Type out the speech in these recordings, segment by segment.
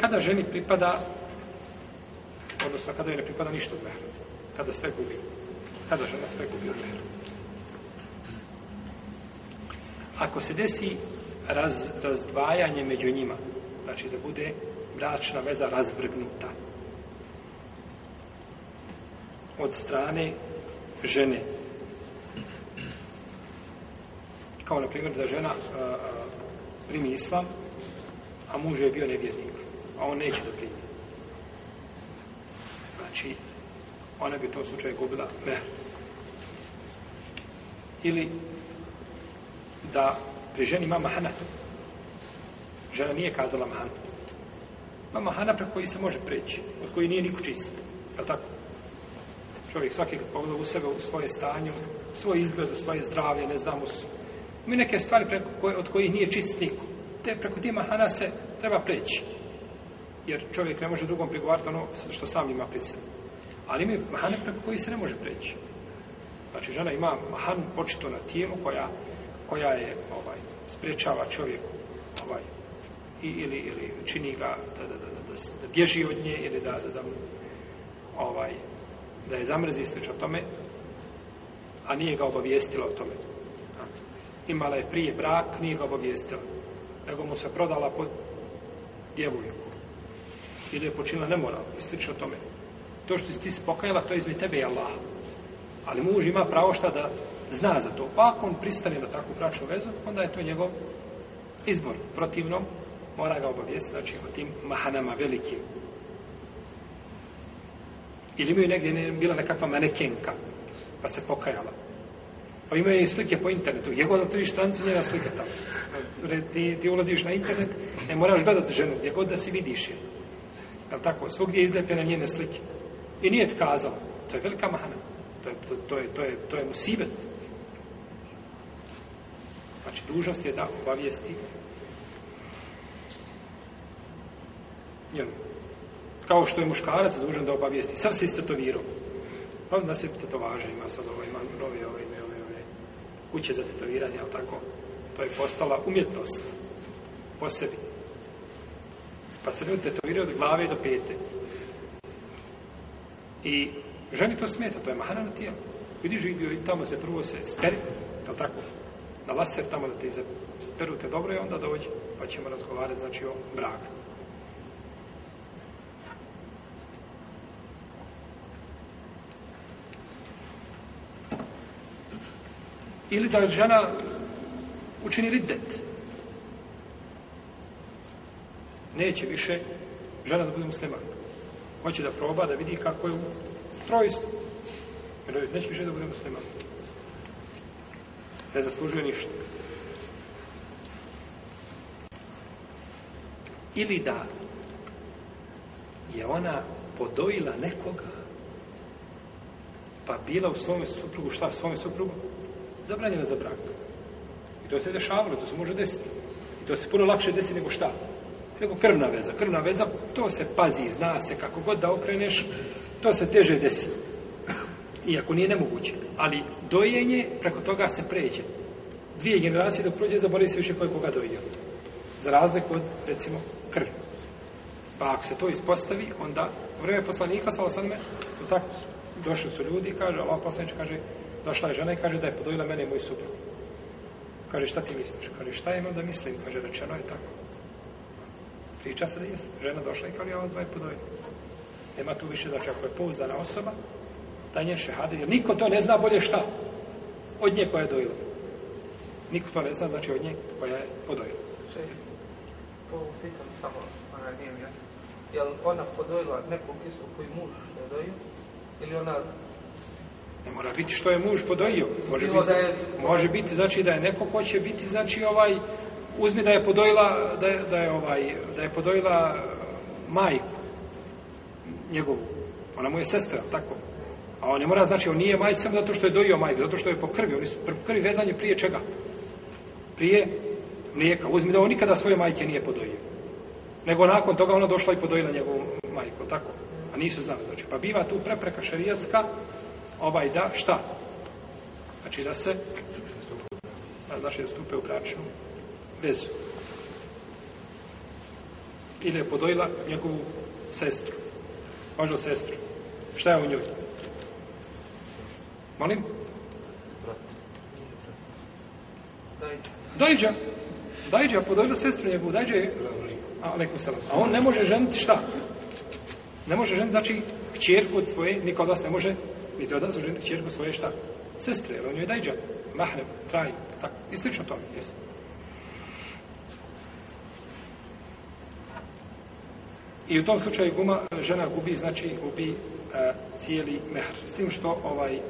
Kada ženi pripada, odnosno kada joj ne pripada ništa od mehra, kada sve gubi, kada žena sve gubi od mehra. Ako se desi raz, razdvajanje među njima, znači da bude bračna veza razvrgnuta od strane žene, kao na primjer da žena a, a, primi islam, a muž je bio nevjernik a on neće da primi. Znači, ona bi u tom slučaju gubila mehr. Ili da pri ženi ima mahana. Žena nije kazala mahana. Ma mahana preko koji se može preći, od koji nije niko čist. Je tako? Čovjek svaki kad pogleda u sebe, u svoje stanju, u svoj izgled, u svoje zdravlje, ne znamo su. Mi neke stvari preko koje, od kojih nije čist niko. Te preko tih mahana se treba preći jer čovjek ne može drugom prigovarati ono što sam ima prisad. Ali ima mahan preko koji se ne može preći. Znači, žena ima mahan počito na tijelu koja, koja je ovaj sprečava čovjeku ovaj, i, ili, ili čini ga da, da, da, da, da, da bježi od nje ili da, da, da, ovaj, da je zamrzi sveč o tome, a nije ga obavijestila o tome. Imala je prije brak, nije ga obavijestila, nego mu se prodala pod djevojku ili je počinila nemoral i slično tome. To što si ti spokajala, to je izme tebe i Allaha. Ali muž ima pravo šta da zna za to. Pa ako on pristane na takvu bračnu vezu, onda je to njegov izbor. Protivno, mora ga obavijestiti, znači o tim mahanama velikim. Ili imaju negdje ne, bila nekakva manekenka, pa se pokajala. Pa imaju i slike po internetu, gdje god otviš stranicu, njega slika tamo. Ti, ti ulaziš na internet, ne moraš gledati ženu, gdje god da si vidiš je. Je li tako? Svogdje je izlepjena njene slike. I nije tkazala. To je velika mahana. To je, to, to je, to je, to je musibet. Znači, dužnost je da obavijesti. Jel? Kao što je muškarac dužan da obavijesti. Sad se isto to viro. Pa onda se to važe. Ima sad ovo, ovaj, ima nove, ovaj, ove, ove, ove, ove. Kuće za tetoviranje, je li tako? To je postala umjetnost. Po sebi. Pa se ljudi tetoviraju od glave do pete. I ženi to smeta, to je mahana na tijelu. Vidi živio i tamo se prvo se speri, je tako? Na laser tamo da te speru te dobro i onda dođe, pa ćemo razgovarati znači o braku. Ili da žena učini riddet, neće više žena da bude muslimanka. Hoće da proba da vidi kako je u trojstvu. Jer neće više da bude muslimanka. Ne zaslužuje ništa. Ili da je ona podojila nekoga pa bila u svome suprugu, šta u svome suprugu? Zabranjena za brak. I to se dešavalo, to se može desiti. I to se puno lakše desi nego šta? nego krvna veza. Krvna veza, to se pazi, zna se, kako god da okreneš, to se teže desi. Iako nije nemoguće. Ali dojenje, preko toga se pređe. Dvije generacije dok prođe, zaboravi se više koji koga dojio. Za razliku od, recimo, krvi. Pa ako se to ispostavi, onda u vreme poslanika, svala sveme, su tako, došli su ljudi, kaže, ova poslanička, kaže, došla je žena i kaže da je podojila mene i moj suprug. Kaže, šta ti misliš? Kaže, šta imam da mislim? Kaže, rečeno je tako priča se da je žena došla i kao li ja ozvaj podoj. Nema tu više, znači ako je pouzdana osoba, taj nje šehade, jer niko to ne zna bolje šta od nje koja je dojela. Niko to ne zna, znači od nje koja je podojila. Šeji, pitam samo, ona nije mi jasno. Je li ona podojila nekog isu koji muž ne doji? Ili ona Ne mora biti što je muž podojio. Može biti, može biti, znači, da je neko ko će biti, znači, ovaj, uzmi da je podojila da je, da je ovaj da je podojila majku njegovu ona mu je sestra tako a on ne mora znači on nije majka samo zato što je dojio majku zato što je po krvi oni su po krvi vezanje prije čega prije mlijeka uzmi da on nikada svoje majke nije podojio nego nakon toga ona došla i podojila njegovu majku tako a nisu znali znači pa biva tu prepreka šerijatska ovaj da šta znači da se znači da stupe u bračnu vezu. Ili je podojila njegovu sestru. Možda sestru. Šta je u njoj? Molim? Dojđa. Dojđa, podojila sestru njegovu. Dojđa je... A, neku selam. A on ne može ženiti šta? Ne može ženiti, znači, kćerku od svoje, niko od vas ne može, niti od vas ženiti kćerku svoje šta? Sestre, jer on joj je dajđa. Mahrem, traj, tako. I slično tome, jesu. I u tom slučaju guma, žena gubi, znači gubi e, cijeli mehr. S tim što ovaj e,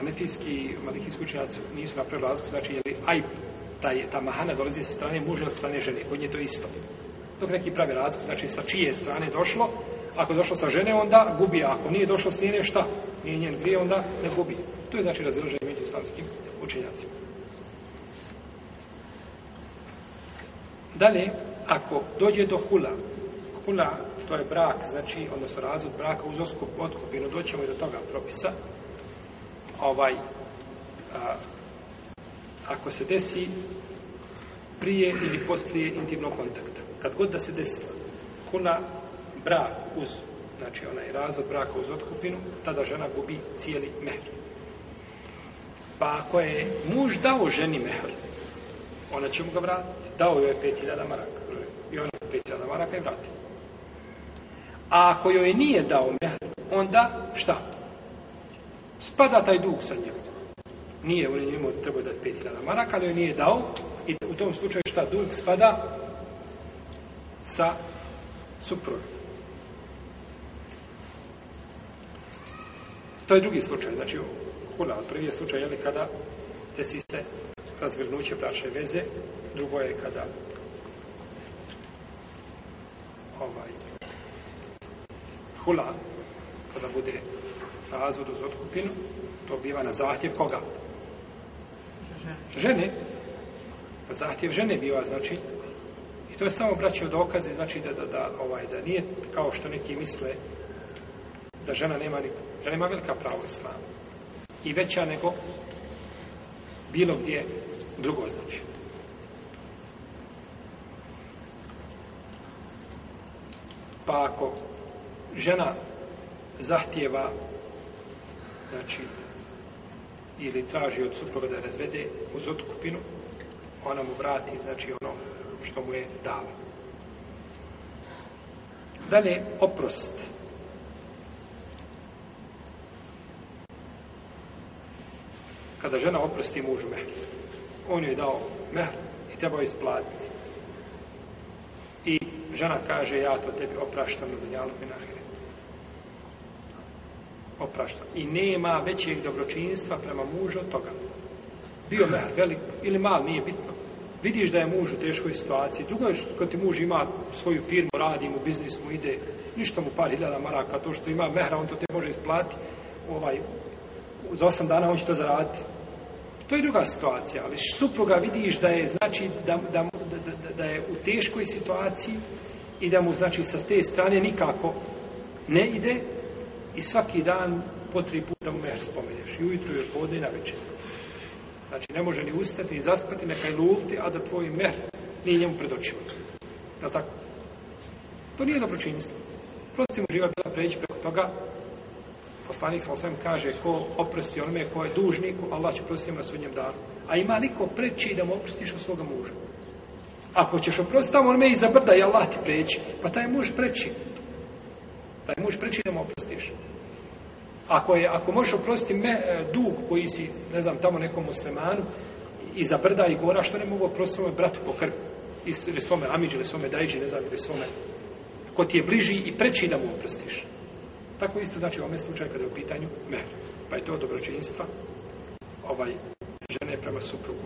anefijski, malikijski učenjaci nisu napravili razliku, znači je li aj, taj, ta mahana dolazi sa strane muža ili strane žene, kod nje to isto. Dok neki pravi razliku, znači sa čije strane došlo, ako je došlo sa žene, onda gubi, a ako nije došlo s njene, šta? Nije njen grije, onda ne gubi. To je znači razdruženje među islamskim učenjacima. Dalje, ako dođe do hula, hula, to je brak, znači, odnosno razvod braka uz oskup, otkupinu, doćemo i do toga propisa, ovaj, a, ako se desi prije ili poslije intimnog kontakta, kad god da se desi hula, brak uz, znači, onaj razvod braka uz otkupinu, tada žena gubi cijeli mehr. Pa ako je muž dao ženi mehr, ona će mu ga vratiti, dao joj je 5000 maraka. 5.000 maraka i vrati. A ako joj nije dao mehr, onda šta? Spada taj dug sa njim. Nije, on je njima trebao dati 5.000 maraka, ali joj nije dao i u tom slučaju šta dug spada sa suprojom. To je drugi slučaj, znači hula, prvi je slučaj, jel, kada desi se razvrnuće bračne veze, drugo je kada ovaj, hula, kada bude na razvodu za otkupinu, to biva na zahtjev koga? Žene. Na pa zahtjev žene biva, znači, i to je samo braćio dokaze, znači da, da, da, ovaj, da nije kao što neki misle da žena nema, da nema velika prava u islamu. I veća nego bilo gdje drugo znači. pa ako žena zahtijeva znači ili traži od supruga da razvede uz otkupinu ona mu vrati znači ono što mu je dala dalje oprost kada žena oprosti mužu mehr on joj je dao mehr i treba isplatiti žena kaže ja to tebi opraštam na dunjalu i na hiru. Opraštam. I nema većeg dobročinstva prema mužu od toga. Bio mehar velik ili mal, nije bitno. Vidiš da je muž u teškoj situaciji. Drugo je što kad ti muž ima svoju firmu, radi mu, biznis mu ide, ništa mu par hiljada maraka, to što ima mehra, on to te može isplati. Ovaj, za osam dana on će to zaraditi. To je druga situacija, ali supruga vidiš da je znači da, da, da, da je u teškoj situaciji i da mu znači sa te strane nikako ne ide i svaki dan po tri puta mu mehr spomenješ, i ujutru i odpovodne i na večer. Znači ne može ni ustati ni zaspati, neka je lufti, a da tvoj mehr nije njemu pred očima. Je tako? To nije dobročinjstvo. Prosti mu živa bila preći preko toga, poslanik sa osvijem kaže ko oprosti onome ko je dužnik, Allah će oprostiti na sudnjem danu. A ima niko preći da mu oprostiš od svoga muža. Ako ćeš oprostiti tamo onome iza brda i Allah ti preći, pa taj muž preći. Taj muž preći da mu oprostiš. Ako, je, ako možeš oprostiti me, e, dug koji si, ne znam, tamo nekom muslimanu, iza brda i gora, što ne mogu oprostiti svome bratu po krvi? Ili svome amiđi, ili svome dajđi, ne znam, ili svome ko ti je bliži i preći da mu oprostiš. Tako isto znači u ovom slučaju kada je u pitanju mehr. Pa je to dobročinjstva ovaj, žene prema suprugu.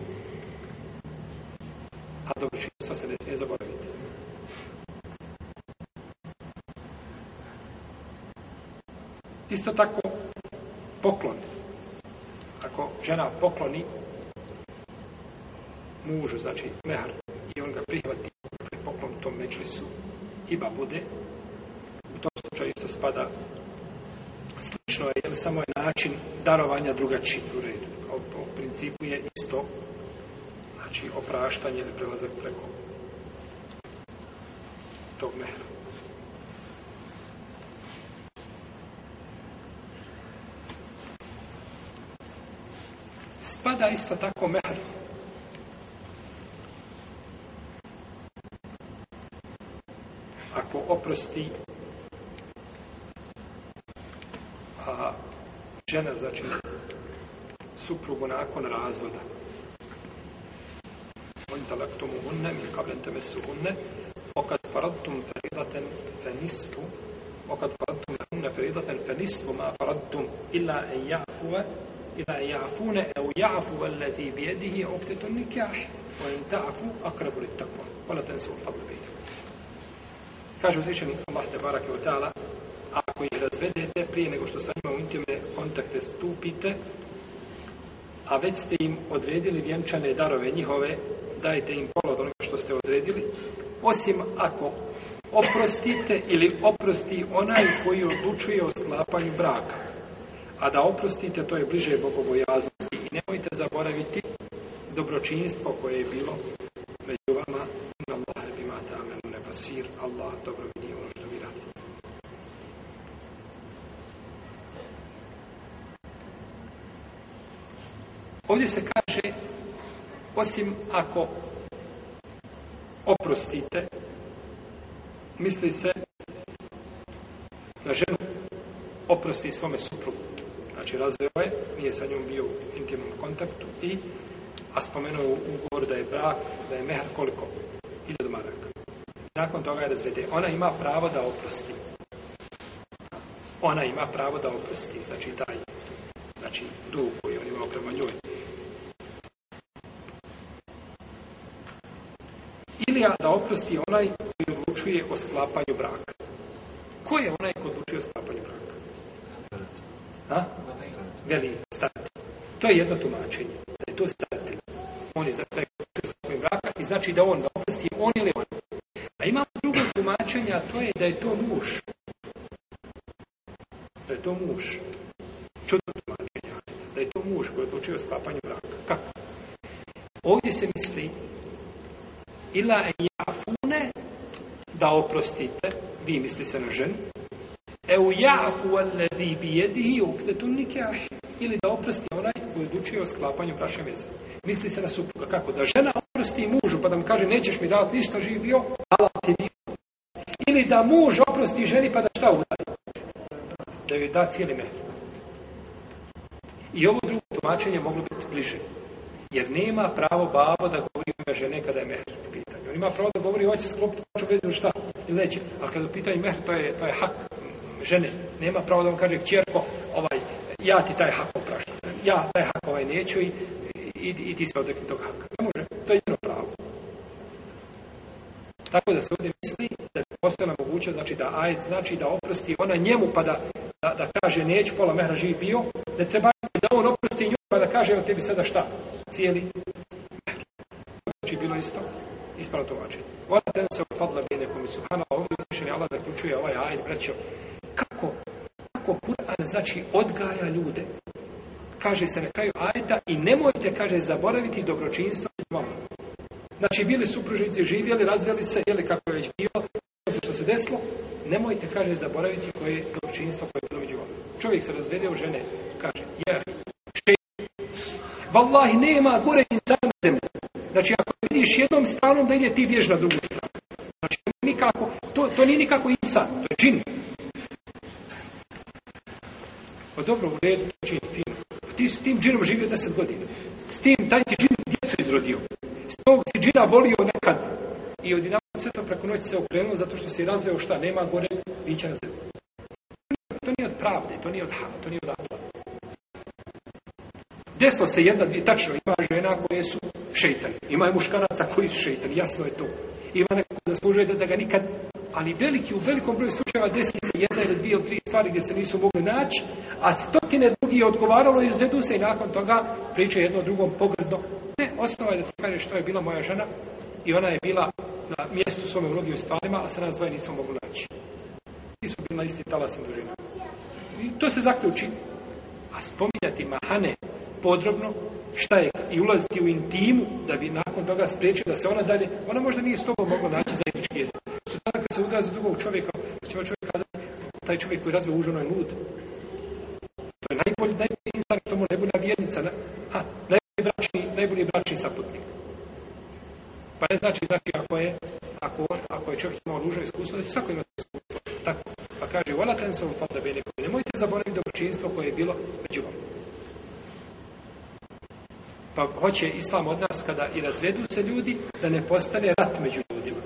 A dobročinjstva se ne smije zaboraviti. Isto tako poklon. Ako žena pokloni mužu, znači mehar, i on ga prihvati poklon tom međlisu, iba bude, u tom slučaju isto spada slično je, jel, samo je način darovanja drugačiji u redu. Kao po principu je isto, znači opraštanje ili prelazak preko tog mehra. Spada isto tako mehr ako oprosti žena, znači, suprugu nakon razvoda. On talaktumu hunne min kablen temesu hunne, okad faradtum feridaten fenistu okad faradtum hunne feridaten fenistu ma faradtum illa en ja'fuve, illa en ja'fune au ja'fu allati bijedihi oktetun nikah, o en ta'fu akrabu li takva, wala tensu fadlu bih Kaže uzvišen Allah te barake u ta'ala, ako ih razvedete prije nego što sa njima u intime kontakte stupite, a već ste im odredili vjenčane darove njihove, dajte im pol od onoga što ste odredili, osim ako oprostite ili oprosti onaj koji odlučuje o sklapanju braka. A da oprostite, to je bliže bogobojaznosti. I nemojte zaboraviti dobročinstvo koje je bilo među vama. Allah je bima ta amenu nebasir. Allah dobro. Ovdje se kaže, osim ako oprostite, misli se da ženu oprosti svome suprugu. Znači, razveo je, nije sa njom bio u intimnom kontaktu i, a spomenuo u ugovoru da je brak, da je mehar koliko? Ili maraka. Nakon toga je razvede. Ona ima pravo da oprosti. Ona ima pravo da oprosti, znači taj, znači dug koji on ima prema njoj. Ilija da oprosti onaj koji odlučuje o sklapanju braka. Ko je onaj koji odlučuje o sklapanju braka? Ha? Veli staratelj. To je jedno tumačenje. Da je to staratelj. On je za taj koji braka i znači da on da oprosti on ili on. A imamo drugo tumačenje, a to je da je to muž. ila en jafune da oprostite, vi misli se na ženu, e u jafu alledi bi jedihi uktetu nikah, ili da oprosti onaj koji odlučuje o sklapanju prašne veze. Misli se na supruga, kako da žena oprosti mužu, pa da mu kaže nećeš mi dati ništa živio, dala ti bio. Ili da muž oprosti ženi, pa da šta udari? Da joj da cijeli mehr. I ovo drugo tumačenje moglo biti bliže. Jer nema pravo babo da govori ima žene kada je mehr on ima pravo da govori hoće sklopiti bračnu vezu ili šta ili neće a kada pitanje mehr to je to je hak žene nema pravo da on kaže ćerko ovaj ja ti taj hak oprašta ja taj hak ovaj neću i, i, i, i ti se odrekli tog haka ne može to je jedno pravo tako da se ovdje misli da je postala mogućnost znači da ajed znači da oprosti ona njemu pa da da, da kaže neću pola mehra živi bio da treba da on oprosti nju pa da kaže evo tebi sada šta cijeli znači bilo isto ispravno tumačenje. Vatan se ufadla bine kumi suhana, a ovdje uzvišen Allah zaključuje ovaj ajed, braćo, kako, kako Kur'an znači odgaja ljude? Kaže se na kraju ajeta i nemojte, kaže, zaboraviti dobročinstvo vam. Znači, bili supružnici, živjeli, razveli se, jeli kako je već bilo, što se desilo, nemojte, kaže, zaboraviti koje je dobročinstvo koje je bilo među vam. Čovjek se razvede u žene, kaže, jer, še, vallahi, nema gore insana na zemlji. Znači, ako ideš jednom stranom, da ide ti vješ na drugu stranu. Znači, nikako, to, to nije nikako insan, to je čin. Pa dobro, u redu, to čin, fin. Ti s tim džinom živio deset godina. S tim, taj ti džin djecu izrodio. S tog si džina volio nekad. I od jedan sve to preko noći se okrenuo, zato što si razveo šta, nema gore, bića na zemlju. To nije od pravde, to nije od hava, to nije od atlata. Desno se jedna, dvije, tačno, ima žena koje su šeitani. Ima i muškaraca koji su šeitani, jasno je to. Ima neko da služuje da, da ga nikad... Ali veliki, u velikom broju slučajeva desi se jedna ili dvije ili tri stvari gdje se nisu mogli naći, a stotine drugi je odgovaralo i izvedu se i nakon toga priča jedno drugom pogrdno. Ne, osnova je da kaže što je bila moja žena i ona je bila na mjestu svome u mnogim stvarima, a se nas dvoje nismo mogli naći. Ti su bili na isti talasim dužina. I to se zaključi. A spominjati mahane podrobno šta je i ulaziti u intimu da bi nakon toga spriječio da se ona dalje ona možda nije s tobom mogla naći zajednički jezik su tada kad se udrazi drugog čovjeka će ovaj čovjek kazati taj čovjek koji razvio uženo je lud to je najbolji, najbolji insan to može najbolja vjednica na, a, najbolji, bračni, najbolji bračni saputnik pa ne znači znači ako je ako, ako je čovjek imao ružno iskustvo da znači će svako imati iskustvo tako, pa kaže volatan sam u fada benekom nemojte zaboraviti dobročinstvo koje je bilo među vama Pa hoće islam od nas kada i razvedu se ljudi, da ne postane rat među ljudima.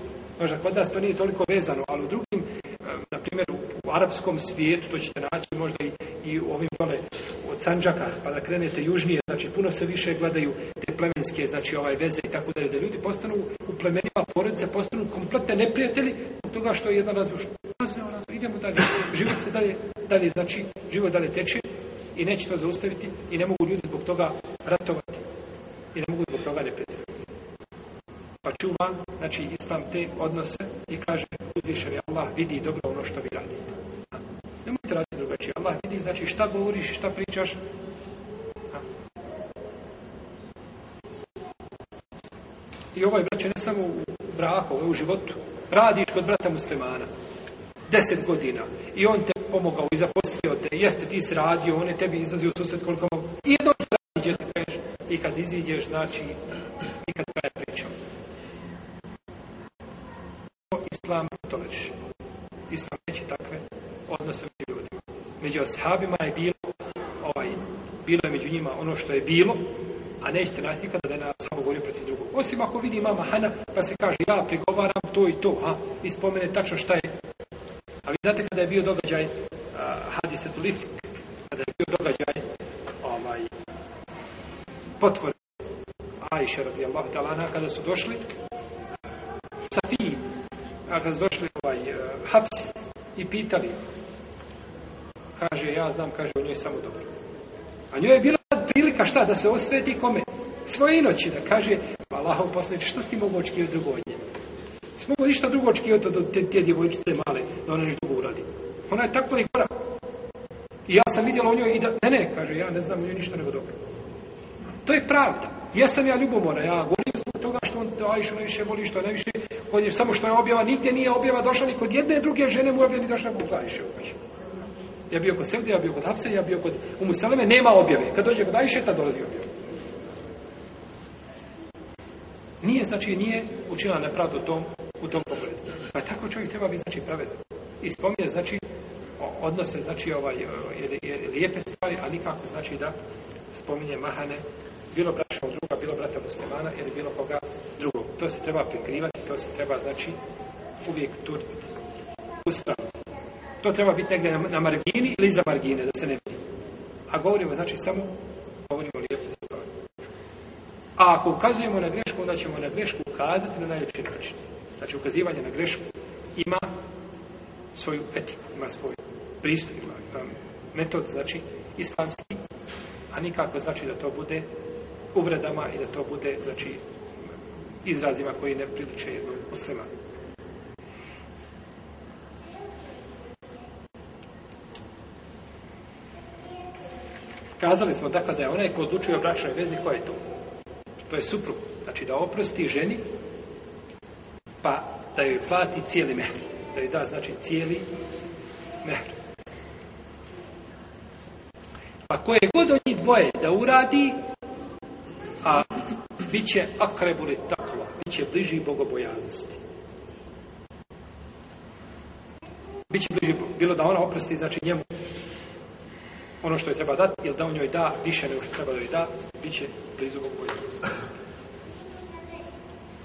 Možda kod nas to nije toliko vezano, ali u drugim, eh, na primjer u, u arapskom svijetu, to ćete naći možda i, i u ovim dole, ono, od Sanđaka, pa da krenete južnije, znači puno se više gledaju te plemenske, znači ovaj veze i tako dalje, da ljudi postanu u plemenima porodice, postanu kompletne neprijatelji od toga što je jedan razvoj. Pa ono, idemo dalje, život se dalje, dalje, znači život dalje teče i neće to zaustaviti i ne mogu ljudi zbog toga ratovati. tumači islam te odnose i kaže uzvišen je Allah vidi dobro ono što vi radite. Ne možete raditi drugačije. Allah vidi znači šta govoriš, šta pričaš. Ha. I ovo ovaj je braće ne samo u braku, ovo je u životu. Radiš kod brata muslimana. Deset godina. I on te pomogao i zaposlio te. Jeste ti sradio, on je tebi izlazio susred koliko mogu. I jedno sradio, kažeš. I kad iziđeš, znači, i kad kraje pričao islam to već. Islam već takve odnose među ljudima. Među ashabima je bilo, ovaj, bilo je među njima ono što je bilo, a nećete naći nikada da je na ashabu govorio proti drugog. Osim ako vidi mama Hana, pa se kaže, ja prigovaram to i to, a ispomene tačno šta je. A vi znate kada je bio događaj uh, Hadiset Lifk, kada je bio događaj ovaj, potvor Ajša radijallahu talana, kada su došli, Safiji, kada su došli ovaj, uh, hapsi i pitali, kaže, ja znam, kaže, u njoj samo dobro. A njoj je bila prilika šta, da se osveti kome? Svoje inoći, da kaže, pa Allahom posljedice, što ti mogu očekivati drugo od nje? Si mogu ništa drugo očekivati od te, te djevojčice male, da ona nešto uradi. Ona je tako i gora. I ja sam vidjela u njoj i da, ne, ne, kaže, ja ne znam u njoj ništa nego dobro. To je pravda. Jesam ja ljubomora, ja govorim zbog toga što on to Ajšu najviše voli, što najviše gospodin, samo što je objava, nigdje nije objava došla ni kod jedne druge žene mu objava ni došla kod Ajše u kući. Ja bio kod Sevdi, ja bio kod Hapse, ja bio kod Umuseleme, nema objave. Kad dođe kod Ajše, ta dolazi objava. Nije, znači, nije učila nepravdu tom, u tom pogledu. Pa tako čovjek treba biti, znači, pravedan. I spominje, znači, odnose, znači, ovaj, lijepe stvari, a nikako, znači, da spominje mahane, bilo braća od druga, bilo brata muslimana ili bilo koga drugog. To se treba prikrivati to se treba, znači, uvijek turiti. Ustavno. To treba biti negdje na, na margini ili za margine, da se ne vidi. A govorimo, znači, samo govorimo lijepo stvari. A ako ukazujemo na grešku, onda ćemo na grešku ukazati na najljepši način. Znači, ukazivanje na grešku ima svoju etiku, ima svoj pristup, ima metod, znači, islamski, a nikako znači da to bude uvredama i da to bude, znači, izrazima koji ne priliče jednom muslimanu. Kazali smo dakle da je onaj ko odlučuje o bračnoj vezi, ko je to? To je suprug. Znači da oprosti ženi, pa da joj plati cijeli mehr. Da joj da znači cijeli mehr. Pa koje god od njih dvoje da uradi, a bit će akrebulitak će bliži bogobojaznosti. Biće bliži, bilo da ona oprosti, znači njemu ono što je treba dati, ili da on njoj da više nego što treba da joj da, bit će blizu bogobojaznosti.